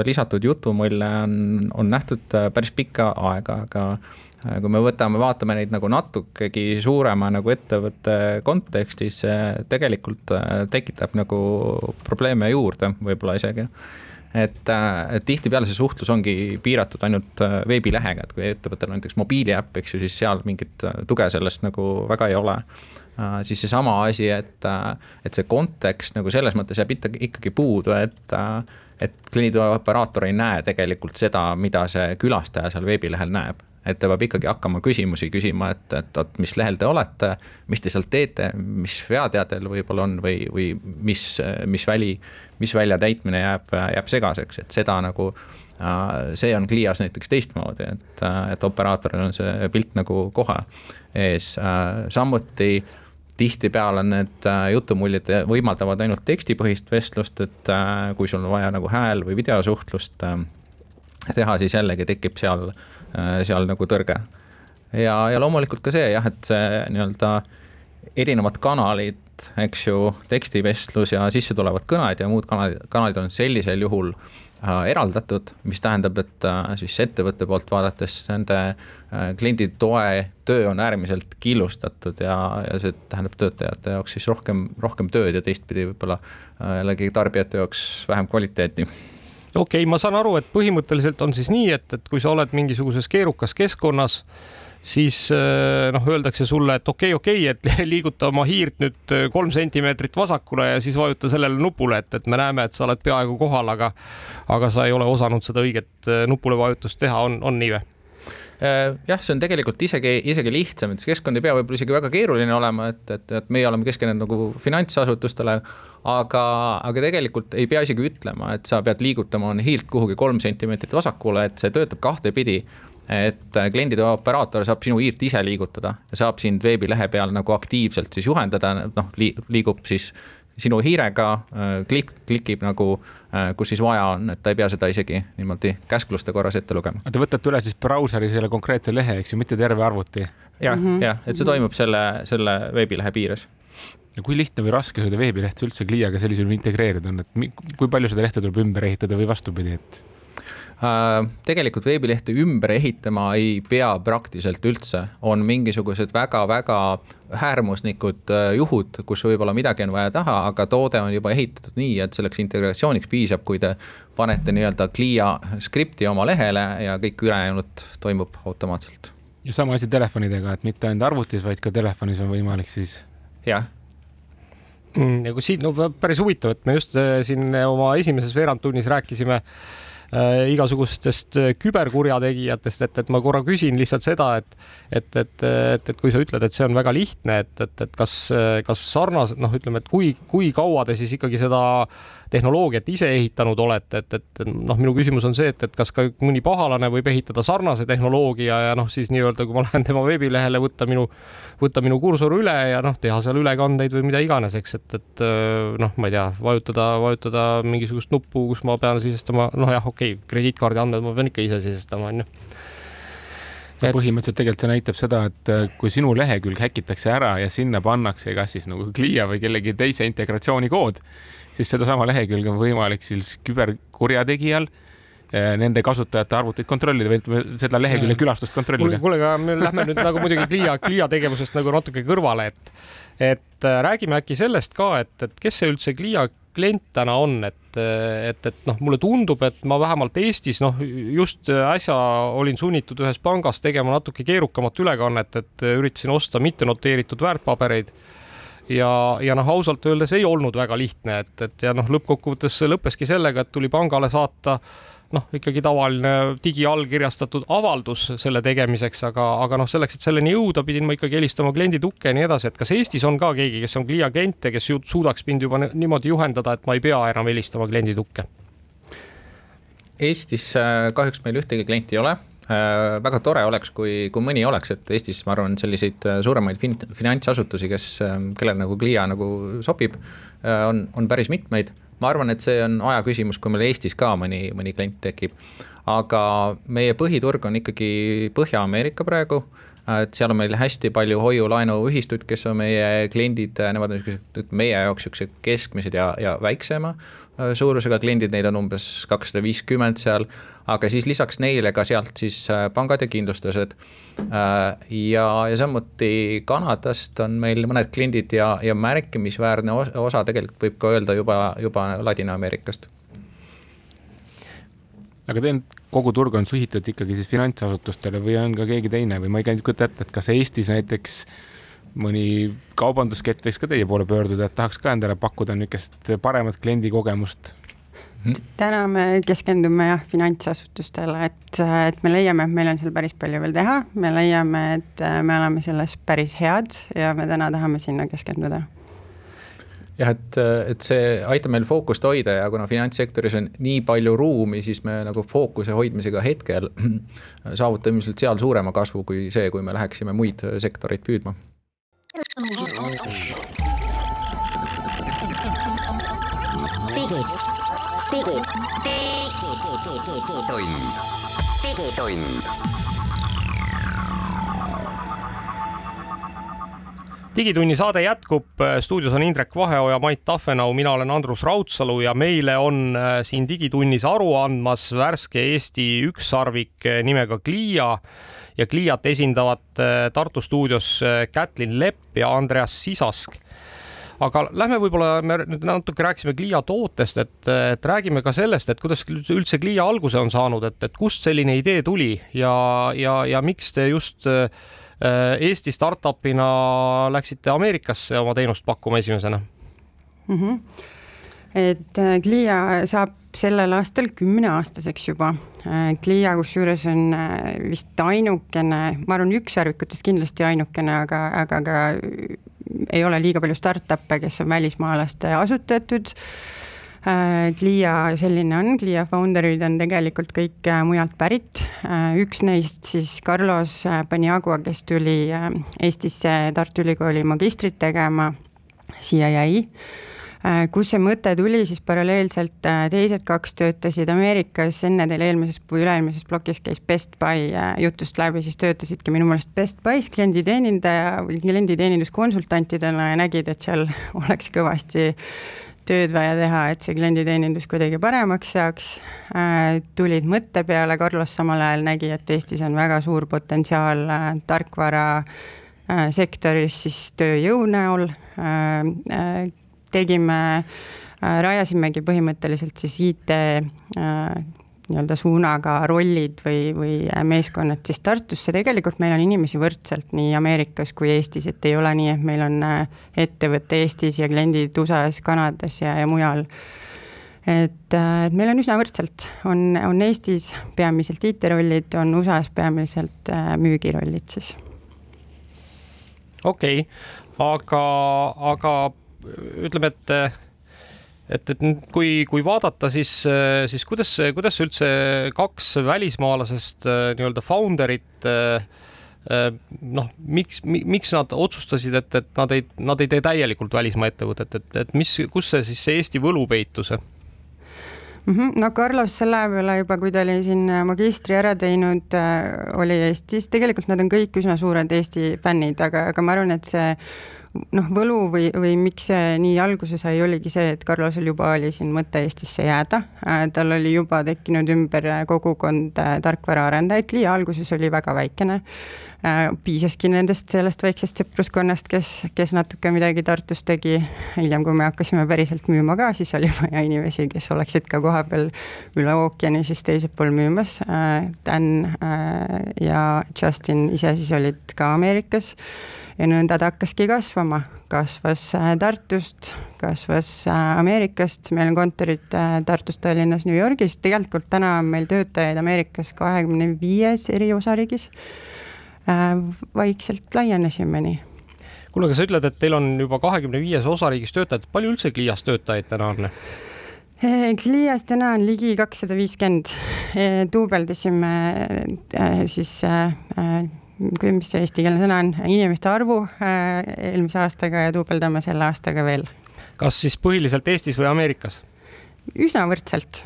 lisatud jutumulle on, on nähtud äh, päris pikka aega, aga äh, kui me võtame, vaatame neid nagu natukegi suurema nagu ettevõtte kontekstis, tegelikult äh, tekitab nagu probleeme juurde võib-olla isegi. et, et tihtipeale see suhtlus ongi piiratud ainult veebilehega, et kui ettevõttel on näiteks mobiiliäpp, eks ju, siis seal mingit tuge sellest nagu väga ei ole siis seesama asi, et, et see kontekst nagu selles mõttes jääb ikkagi puudu, et et kliendioperaator ei näe tegelikult seda, mida see külastaja seal veebilehel näeb. et ta peab ikkagi hakkama küsimusi küsima, et, et vot mis lehel te olete, mis te seal teete, mis vead teil võib-olla on või, või mis, mis väli, mis välja täitmine jääb, jääb segaseks, et seda nagu see on Clias näiteks teistmoodi, et, et operaatoril on see pilt nagu kohe ees, samuti tihtipeale need jutumuljed võimaldavad ainult tekstipõhist vestlust, et kui sul on vaja nagu hääl- või videosuhtlust teha, siis jällegi tekib seal äh, Äh, seal nagu tõrge. ja, ja loomulikult ka see jah, et see nii-öelda erinevad kanalid, eks ju, tekstivestlus ja sissetulevad kõned ja muud kanalid, kanalid on sellisel juhul äh, eraldatud, mis tähendab, et äh, siis ettevõtte poolt vaadates nende äh, kliendi toe töö on äärmiselt killustatud ja, ja see tähendab töötajate jaoks siis rohkem, rohkem tööd ja teistpidi võib-olla äh, jällegi tarbijate jaoks vähem kvaliteeti. Okei okay,, ma saan aru, et põhimõtteliselt on siis nii, et, et kui sa oled mingisuguses keerukas keskkonnas, siis äh, noh, öeldakse sulle, et okei okay,, okei okay,, et [LAUGHS] liiguta oma hiirt nüüd äh, kolm sentimeetrit vasakule ja siis vajuta sellele nupule, et, et me näeme, et sa oled peaaegu kohal, aga aga sa ei ole osanud seda õiget äh, nupule vajutust teha, on, on nii või? jah, see on tegelikult isegi, isegi lihtsam, et see keskkond ei pea võib-olla isegi väga keeruline olema, et, et, et meie oleme keskendunud nagu finantsasutustele, aga, aga tegelikult ei pea isegi ütlema, et sa pead liigutama hiilt kuhugi kolm sentimeetrit vasakule, et see töötab kahtepidi et kliendide operaator saab sinu hiirt ise liigutada ja saab sind veebilehe peal nagu aktiivselt siis juhendada, noh li, liigub siis sinu hiirega, äh, klik-, klikib nagu, äh, kus siis vaja on, et ta ei pea seda isegi niimoodi käskluste korras ette lugema. Te võtate üle siis brauseri selle konkreetse lehe, eks ju, mitte terve arvuti? jah mm -hmm., jah, et see toimub selle, selle veebilehe piires ja kui lihtne või raske seda veebilehte üldse Cliaga sellisel juhul integreerida on, et kui palju seda lehte tuleb ümber ehitada või vastupidi, et? Äh, tegelikult veebilehte ümber ehitama ei pea praktiliselt üldse, on mingisugused väga-väga äärmuslikud äh, juhud, kus võib-olla midagi on vaja taha, aga toode on juba ehitatud nii, et selleks integratsiooniks piisab, kui te panete nii-öelda Clia skripti oma lehele ja kõik ülejäänud toimub automaatselt. ja sama asi telefonidega, et mitte ainult arvutis, vaid ka telefonis on võimalik siis? jah Mm, ja kui siin, no päris huvitav, et me just äh, siin oma esimeses veerandtunnis rääkisime äh, igasugustest äh, küberkurjategijatest, et, et ma korra küsin lihtsalt seda, et et, et, et, et kui sa ütled, et see on väga lihtne, et, et, et kas, kas sarnaselt noh, ütleme, et kui, kui kaua te siis ikkagi seda äh, tehnoloogiat ise ehitanud olete, et, et noh, minu küsimus on see, et, et kas ka mõni pahalane võib ehitada sarnase tehnoloogia ja noh, siis nii-öelda, kui ma lähen tema veebilehele, võtta minu, võtta minu kursor üle ja noh, teha seal ülekandeid või mida iganes, eks, et, et noh, ma ei tea, vajutada, vajutada mingisugust nuppu, kus ma pean sisestama, noh jah, okei okay,, krediitkaardi andmed ma pean ikka ise sisestama, onju et põhimõtteliselt tegelikult see näitab seda, et kui sinu lehekülg häkitakse ära ja sinna pannakse kas siis nagu Clia või kellegi teise integratsioonikood, siis sedasama lehekülge on võimalik siis küberkurjategijal eh, nende kasutajate arvuteid kontrollida või seda lehekülje külastust kontrollida. kuule, aga me lähme nüüd nagu muidugi Clia, Clia tegevusest nagu natuke kõrvale, et, et äh, räägime äkki sellest ka, et, et kes see üldse Clia klient täna on, et, et, et noh, mulle tundub, et ma vähemalt Eestis noh, just äsja olin sunnitud ühes pangas tegema natuke keerukamat ülekannet, et üritasin osta mittenoteeritud väärtpabereid. Ja, ja noh, ausalt öeldes ei olnud väga lihtne, et, et ja noh, lõppkokkuvõttes lõppeski sellega, et tuli pangale saata noh, ikkagi tavaline digiallkirjastatud avaldus selle tegemiseks, aga, aga noh, selleks, et selleni jõuda, pidin ma ikkagi helistama kliendi tukke ja nii edasi, et kas Eestis on ka keegi, kes on Clia klient ja kes suudaks mind juba niimoodi juhendada, et ma ei pea enam helistama kliendi tukke? Eestis äh, kahjuks meil ühtegi klienti ei ole Äh, väga tore oleks, kui, kui mõni oleks, et Eestis ma arvan, selliseid äh, suuremaid fin-, finantsasutusi, kes, kellel nagu Clia nagu sobib, on, on päris mitmeid. Ma arvan, et see on aja küsimus, kui meil Eestis ka mõni, mõni klient tekib. aga meie põhiturg on ikkagi Põhja-Ameerika praegu. Et seal on meil hästi palju hoiu-laenuühistuid, kes on meie kliendid, nemad on niisugused, meie jaoks niisugused keskmised ja, ja väiksema Äh, suurusega kliendid, neid on umbes kakssada viiskümmend seal, aga siis lisaks neile ka sealt siis äh, pangad ja kindlustused. Äh, ja, ja samuti Kanadast on meil mõned kliendid ja, ja märkimisväärne osa tegelikult võib ka öelda juba, juba Ladina-Ameerikast aga teil kogu turg on suhitud ikkagi siis finantsasutustele või on ka keegi teine või ma ei kujuta ette, et kas Eestis näiteks mõni kaubanduskett võiks ka teie poole pöörduda, et tahaks ka endale pakkuda niisugust paremat kliendikogemust täna me keskendume jah finantsasutustele, et, et me leiame, et meil on seal päris palju veel teha, me leiame, et me oleme selles päris head ja me täna tahame sinna keskenduda. Jah, et, et see aitab meil fookust hoida ja kuna finantssektoris on nii palju ruumi, siis me nagu fookuse hoidmisega hetkel [CLEARS THROAT] saavutame ilmselt seal suurema kasvu kui see, kui me läheksime muid sektoreid püüdma. Digitund. digitund digitunni saade jätkub, stuudios on Indrek Vaheoja, Mait Tahvenau, mina olen Andrus Raudsalu ja meile on äh, siin Digitunnis aru andmas värske Eesti ükssarvik äh, nimega Cliia ja Cliat esindavad äh, Tartu stuudios Kätlin Lepp ja Andreas Sisask aga lähme võib-olla, me nüüd natuke rääkisime Clio tootest, et, et räägime ka sellest, et kuidas üldse Clio alguse on saanud, et, et kust selline idee tuli ja, ja, ja miks te just äh, Eesti startup'ina läksite Ameerikasse oma teenust pakkuma esimesena mm? -hmm. et äh, saab sellel aastal kümneaastaseks juba. Äh, kusjuures on vist ainukene, ma arvan, ükssarvikutest kindlasti ainukene, aga, aga ka ei ole liiga palju startup'e, kes on välismaalaste asutatud. Äh, selline on, Clia founder'id on tegelikult kõik äh, mujalt pärit. Äh, üks neist siis Carlos Paniagua, kes tuli Eestisse Tartu Ülikooli magistrit tegema, siia jäi kus see mõte tuli, siis paralleelselt äh, teised kaks töötasid Ameerikas, enne teil eelmises või üle-eelmises plokis käis Best Buy äh, jutust läbi, siis töötasidki minu meelest Best Buy's klienditeenindaja või klienditeeninduskonsultantidena ja nägid, et seal [LAUGHS] oleks kõvasti tööd vaja teha, et see klienditeenindus kuidagi paremaks saaks äh,. tulid mõtte peale, Carlos samal ajal nägi, et Eestis on väga suur potentsiaal äh, tarkvara äh, sektoris siis tööjõu näol äh, tegime, äh, rajasimegi põhimõtteliselt siis IT äh, nii-öelda suunaga rollid või, või meeskonnad siis Tartusse, tegelikult meil on inimesi võrdselt nii Ameerikas kui Eestis, et ei ole nii, et meil on äh, ettevõte Eestis ja kliendid USA-s, Kanadas ja, ja mujal. et, et meil on üsna võrdselt, on, on Eestis peamiselt IT-rollid, on USA-s peamiselt müügirollid siis. okei okay., aga, aga ütleme, et et, et kui, kui vaadata, siis, siis kuidas, kuidas üldse kaks välismaalasest nii-öelda founder'it noh, miks, miks nad otsustasid, et, et nad ei, nad ei tee täielikult välismaa ettevõtet, et, et mis, kus see siis see Eesti võlu peitus? -hmm. no Carlos selle peale juba, kui ta oli siin magistri ära teinud, oli Eestis, tegelikult nad on kõik üsna suured Eesti fännid, aga, aga ma arvan, et see noh, võlu või, või miks see nii alguse sai, oligi see, et Carlosel juba oli siin mõte Eestisse jääda. Äh, tal oli juba tekkinud ümber kogukond äh, tarkvaraarendajaid, Liia alguses oli väga väikene. Äh, piisaski nendest, sellest väiksest sõpruskonnast, kes, kes natuke midagi Tartus tegi. hiljem, kui me hakkasime päriselt müüma ka, siis oli vaja inimesi, kes oleksid ka kohapeal üle ookeani siis teisel pool müümas. Dan ja Justin ise siis olid ka Ameerikas ja nõnda ta hakkaski kasvama, kasvas äh, Tartust, kasvas äh, Ameerikast, meil on kontorid äh, Tartus, Tallinnas, New Yorgis, tegelikult täna on meil töötajaid Ameerikas kahekümne viies eri osariigis. vaikselt laienesime nii. Kuule, aga sa ütled, et teil on juba kahekümne viies osariigis töötajad, palju üldse Clias töötajaid täna on? Clias täna on ligi kakssada viiskümmend, duubeldasime siis mis see eestikeelne sõna on, inimeste arvu äh, eelmise aastaga ja duubeldame selle aastaga veel. kas siis põhiliselt Eestis või Ameerikas? üsna võrdselt.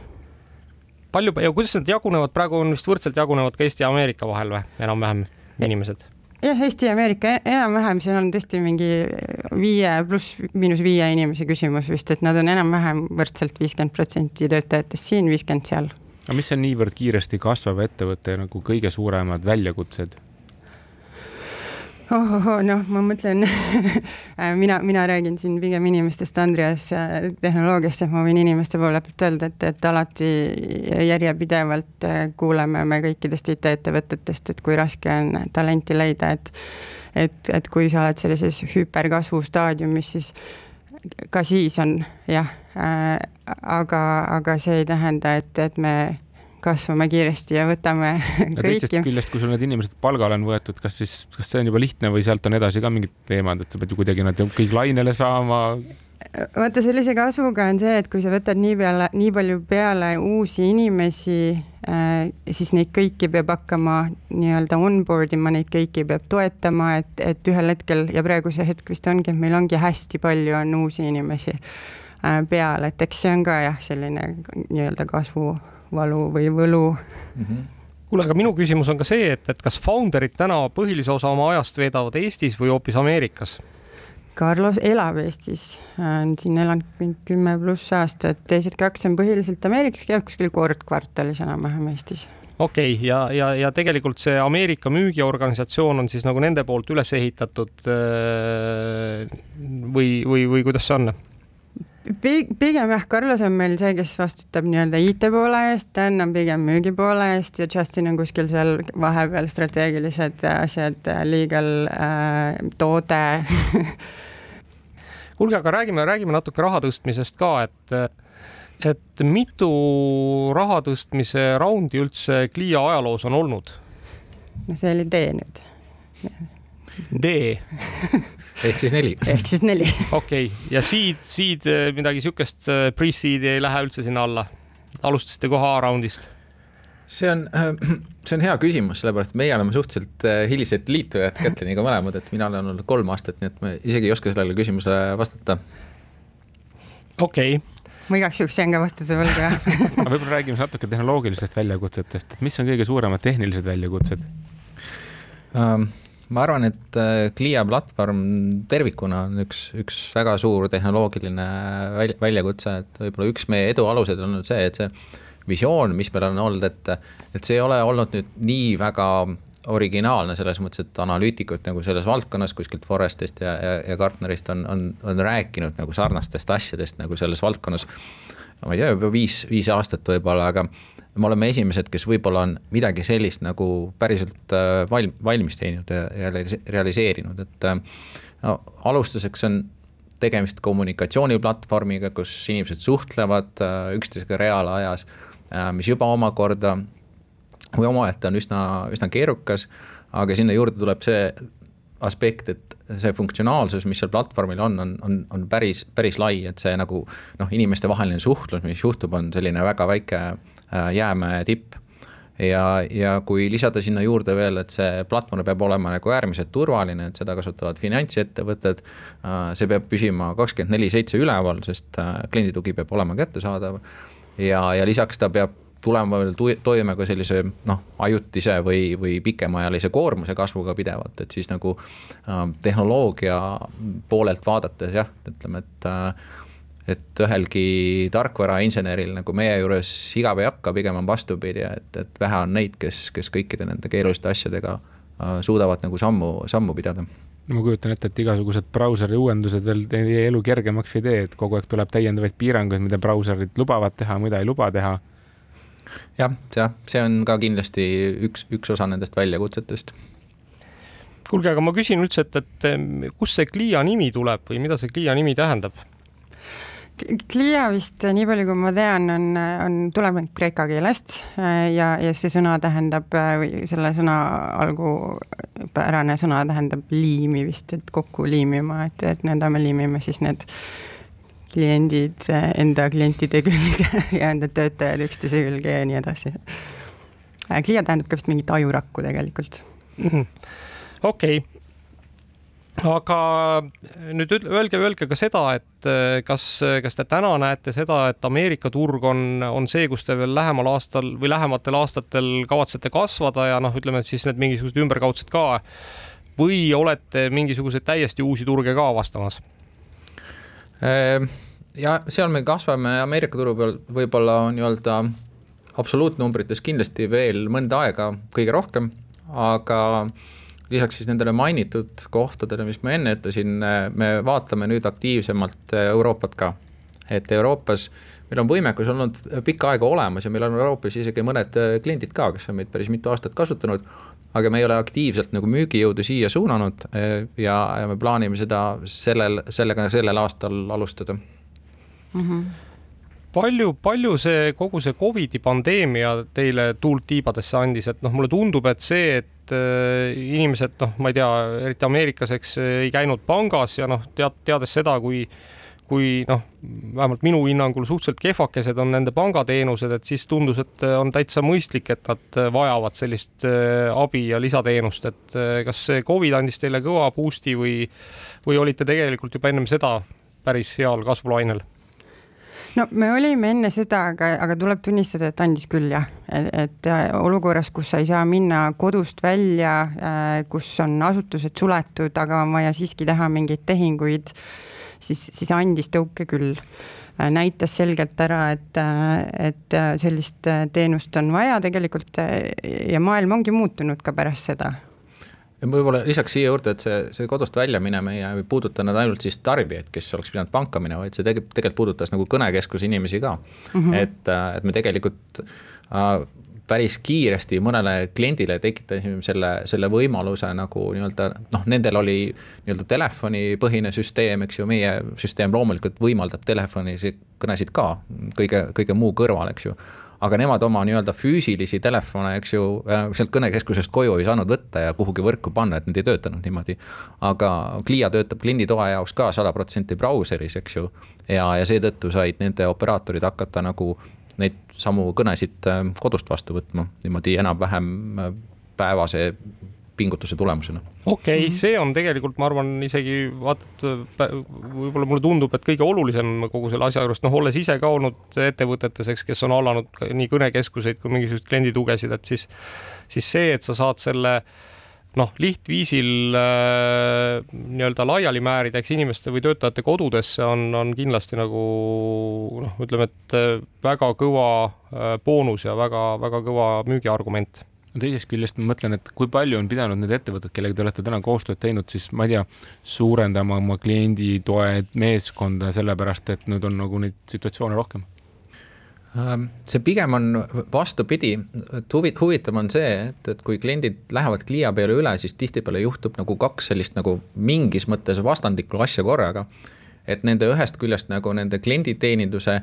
palju ja kuidas nad jagunevad, praegu on vist võrdselt jagunevad ka Eesti ja Ameerika vahel või enam-vähem inimesed? jah, Eesti ja Ameerika enam-vähem, see on tõesti mingi viie pluss miinus viie inimese küsimus vist, et nad on enam-vähem võrdselt viiskümmend protsenti töötajatest siin, viiskümmend seal. aga mis on niivõrd kiiresti kasvava ettevõtte nagu kõige suuremad väljakutsed? Ohohoo, noh, ma mõtlen [LAUGHS] mina, mina räägin siin pigem inimestest, Andreas, tehnoloogiast, et ma võin inimeste poole pealt öelda, et, et alati järjepidevalt kuuleme me kõikidest IT-ettevõtetest, et kui raske on talenti leida, et et, et kui sa oled sellises hüperkasvu staadiumis, siis ka siis on jah äh,, aga, aga see ei tähenda, et, et me kasvame kiiresti ja võtame [LAUGHS] kõiki. teisest küljest, kui sul need inimesed palgale on võetud, kas siis, kas see on juba lihtne või sealt on edasi ka mingid teemad, et sa pead ju kuidagi nad kõik lainele saama? vaata, sellise kasvuga on see, et kui sa võtad nii peale, nii palju peale uusi inimesi äh,, siis neid kõiki peab hakkama nii-öelda onboard ima, neid kõiki peab toetama, et, et ühel hetkel ja praegu see hetk vist ongi, et meil ongi hästi palju on uusi inimesi äh, peal, et eks see on ka jah, selline nii-öelda kasvu valu või võlu mm. -hmm kuule, aga minu küsimus on ka see, et, et kas founder'id täna põhilise osa oma ajast veedavad Eestis või hoopis Ameerikas? Carlos elab Eestis, on siin elanud kümme pluss aastat, teised kaks on põhiliselt Ameerikas, käib kuskil kord kvartalis enam-vähem Eestis okei okay,, ja, ja, ja tegelikult see Ameerika müügiorganisatsioon on siis nagu nende poolt üles ehitatud äh, või, või, või kuidas see on? Pigem jah, Carlos on meil see, kes vastutab nii-öelda IT poole eest, Dan on pigem müügipoole eest ja Justin on kuskil seal vahepeal strateegilised asjad, legal äh,, toode [LAUGHS] kuulge, aga räägime, räägime natuke raha tõstmisest ka, et et mitu raha tõstmise raundi üldse Clia ajaloos on olnud? no see oli D nüüd. D [LAUGHS] ehk siis neli. ehk siis neli. [LAUGHS] okei ja seed, seed eh, midagi siukest, eh, pre-seed'i ei lähe üldse sinna alla? alustasite kohe A-raundist? see on, [CLEARS THROAT] see on hea küsimus, sellepärast et meie oleme suhteliselt eh, hilised liitujad Kätliniga mõlemad, et mina olen olnud kolm aastat, nii et ma isegi ei oska sellele küsimusele vastata. okei okay ma igaks juhuks jään ka vastuse võlgu, jah [LAUGHS] aga võib-olla räägime natuke tehnoloogilistest väljakutsetest, et mis on kõige suuremad tehnilised väljakutsed um,? Ma arvan, et äh, platvorm tervikuna on üks, üks väga suur tehnoloogiline välja, väljakutse, et võib-olla üks meie edu aluseid on olnud see, et see visioon, mis meil on olnud, et, et see ei ole olnud nüüd nii väga originaalne selles mõttes, et analüütikud nagu selles valdkonnas kuskilt Forestist ja, ja, ja Gartnerist on, on, on rääkinud nagu sarnastest asjadest nagu selles valdkonnas. Ma ei tea, juba viis, viis aastat võib-olla, aga me oleme esimesed, kes võib-olla on midagi sellist nagu päriselt äh, valm-, valmis teinud ja realiseerinud, et äh, no, alustuseks on tegemist kommunikatsiooniplatvormiga, kus inimesed suhtlevad äh, üksteisega reaalajas, mis juba omakorda või omaette on üsna, üsna keerukas, aga sinna juurde tuleb see aspekt, et see funktsionaalsus, mis seal platvormil on, on, on, on päris, päris lai, et see nagu noh, inimestevaheline suhtlus, mis juhtub, on selline väga väike Äh, jäämäe tipp ja, ja kui lisada sinna juurde veel, et see platvorm peab olema nagu äärmiselt turvaline, et seda kasutavad finantsettevõtted. Äh, see peab püsima kakskümmend neli seitse üleval, sest äh, klienditugi peab olema kättesaadav. ja, ja lisaks ta peab tulema veel toime ka sellise noh, ajutise või, või pikemaajalise koormuse kasvuga pidevalt, et siis nagu äh, tehnoloogia poolelt vaadates jah, ütleme, et äh, et ühelgi tarkvarainseneril nagu meie juures igav ei hakka, pigem on vastupidi, et, et vähe on neid, kes, kes kõikide nende keeruliste asjadega äh, suudavad nagu sammu, sammu pidada ma kujutan ette, et igasugused brauseri uuendused veel teie elu kergemaks ei tee, et kogu aeg tuleb täiendavaid piiranguid, mida brauserid lubavad teha, mida ei luba teha. Jah, jah, see on ka kindlasti üks, üks osa nendest väljakutsetest. kuulge, aga ma küsin üldse, et, et kust see Clia nimi tuleb või mida see Clia nimi tähendab? Clia vist, nii palju kui ma tean, on, on, tuleb kreeka keelest äh, ja, ja see sõna tähendab, äh, või selle sõna algupärane sõna tähendab liimi vist, et kokku liimima, et, et nõnda me liimime siis need kliendid äh, enda klientide külge [LAUGHS] ja enda töötajad üksteise külge ja nii edasi. Clia tähendab ka vist mingit ajurakku tegelikult. Mhm. okei aga nüüd öelge, öelge ka seda, et eh, kas, kas te täna näete seda, et Ameerika turg on, on see, kus te veel lähemal aastal või lähematel aastatel kavatsete kasvada ja noh, ütleme siis need mingisugused ümberkaudsed ka või olete mingisuguseid täiesti uusi turge ka avastamas? Ehm, ja seal me kasvame Ameerika turu peal võib-olla nii-öelda absoluutnumbrites kindlasti veel mõnda aega kõige rohkem, aga lisaks siis nendele mainitud kohtadele, mis ma enne ütlesin, me vaatame nüüd aktiivsemalt Euroopat ka. et Euroopas meil on võimekus olnud pikka aega olemas ja meil on Euroopas isegi mõned kliendid ka, kes on meid päris mitu aastat kasutanud aga me ei ole aktiivselt nagu müügijõudu siia suunanud ja, ja me plaanime seda sellel, sellega sellel aastal alustada mm. -hmm palju, palju see kogu see Covidi pandeemia teile tuult tiibadesse andis, et noh, mulle tundub, et see, et äh, inimesed noh, ma ei tea, eriti Ameerikas, eks ei käinud pangas ja noh, tead, teades seda, kui kui noh, vähemalt minu hinnangul suhteliselt kehvakesed on nende pangateenused, et siis tundus, et on täitsa mõistlik, et nad vajavad sellist äh, abi ja lisateenust, et äh, kas see Covid andis teile kõva boost'i või, või olite tegelikult juba ennem seda päris heal kasvulainel? no me olime enne seda, aga, aga tuleb tunnistada, et andis küll jah, et olukorras, kus sa ei saa minna kodust välja, äh, kus on asutused suletud, aga on vaja siiski teha mingeid tehinguid, siis, siis andis tõuke küll äh, näitas selgelt ära, et, äh, et sellist teenust on vaja tegelikult ja maailm ongi muutunud ka pärast seda ja võib-olla lisaks siia juurde, et see, see kodust välja minemine ei puudutanud ainult siis tarbijaid, kes oleks pidanud panka minema, vaid see tegelikult, tegelikult puudutas nagu kõnekeskuse inimesi ka mm. -hmm. et, äh, et me tegelikult äh, päris kiiresti mõnele kliendile tekitasime selle, selle võimaluse nagu nii-öelda noh, nendel oli nii-öelda telefonipõhine süsteem, eks ju, meie süsteem loomulikult võimaldab telefonisid, kõnesid ka kõige, kõige muu kõrval, eks ju aga nemad oma nii-öelda füüsilisi telefone, eks ju, äh, sealt kõnekeskusest koju ei saanud võtta ja kuhugi võrku panna, et need ei töötanud niimoodi. aga Clia töötab klienditoe jaoks ka sada protsenti brauseris, eks ju, ja, ja seetõttu said nende operaatorid hakata nagu neid samu kõnesid äh, kodust vastu võtma niimoodi enam-vähem äh, päevase pingutuse tulemusena. okei okay, mm, -hmm. see on tegelikult, ma arvan, isegi vaata, võib-olla mulle tundub, et kõige olulisem kogu selle asja juures, noh, olles ise ka olnud ettevõtetes, eks, kes on hallanud nii kõnekeskuseid kui mingisuguseid klienditugesid, et siis, siis see, et sa saad selle noh, lihtviisil äh, nii-öelda laiali määrida, eks inimeste või töötajate kodudesse on, on kindlasti nagu noh, ütleme, et väga kõva äh, boonus ja väga-väga kõva müügiargument teisest küljest ma mõtlen, et kui palju on pidanud need ettevõtted, kellega te olete täna koostööd teinud, siis ma ei tea, suurendama oma kliendi toe meeskonda, sellepärast et nüüd on nagu neid situatsioone rohkem? Ähm, see pigem on vastupidi, et huvi, huvitav on see, et, et kui kliendid lähevad Clia peale üle, siis tihtipeale juhtub nagu kaks sellist nagu mingis mõttes vastandlikku asja korraga. et nende ühest küljest nagu nende klienditeeninduse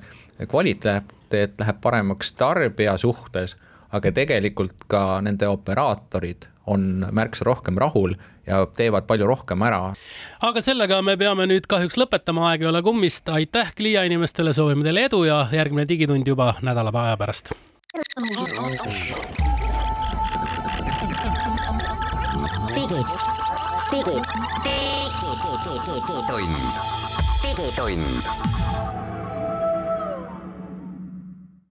kvaliteet läheb paremaks tarbija suhtes aga tegelikult ka nende operaatorid on märksa rohkem rahul ja teevad palju rohkem ära. aga sellega me peame nüüd kahjuks lõpetama, aeg ei ole kummist. aitäh Clia inimestele, soovime teile edu ja järgmine digitund juba nädala aja pärast. digi, digi, digi, digi, digitund, digitund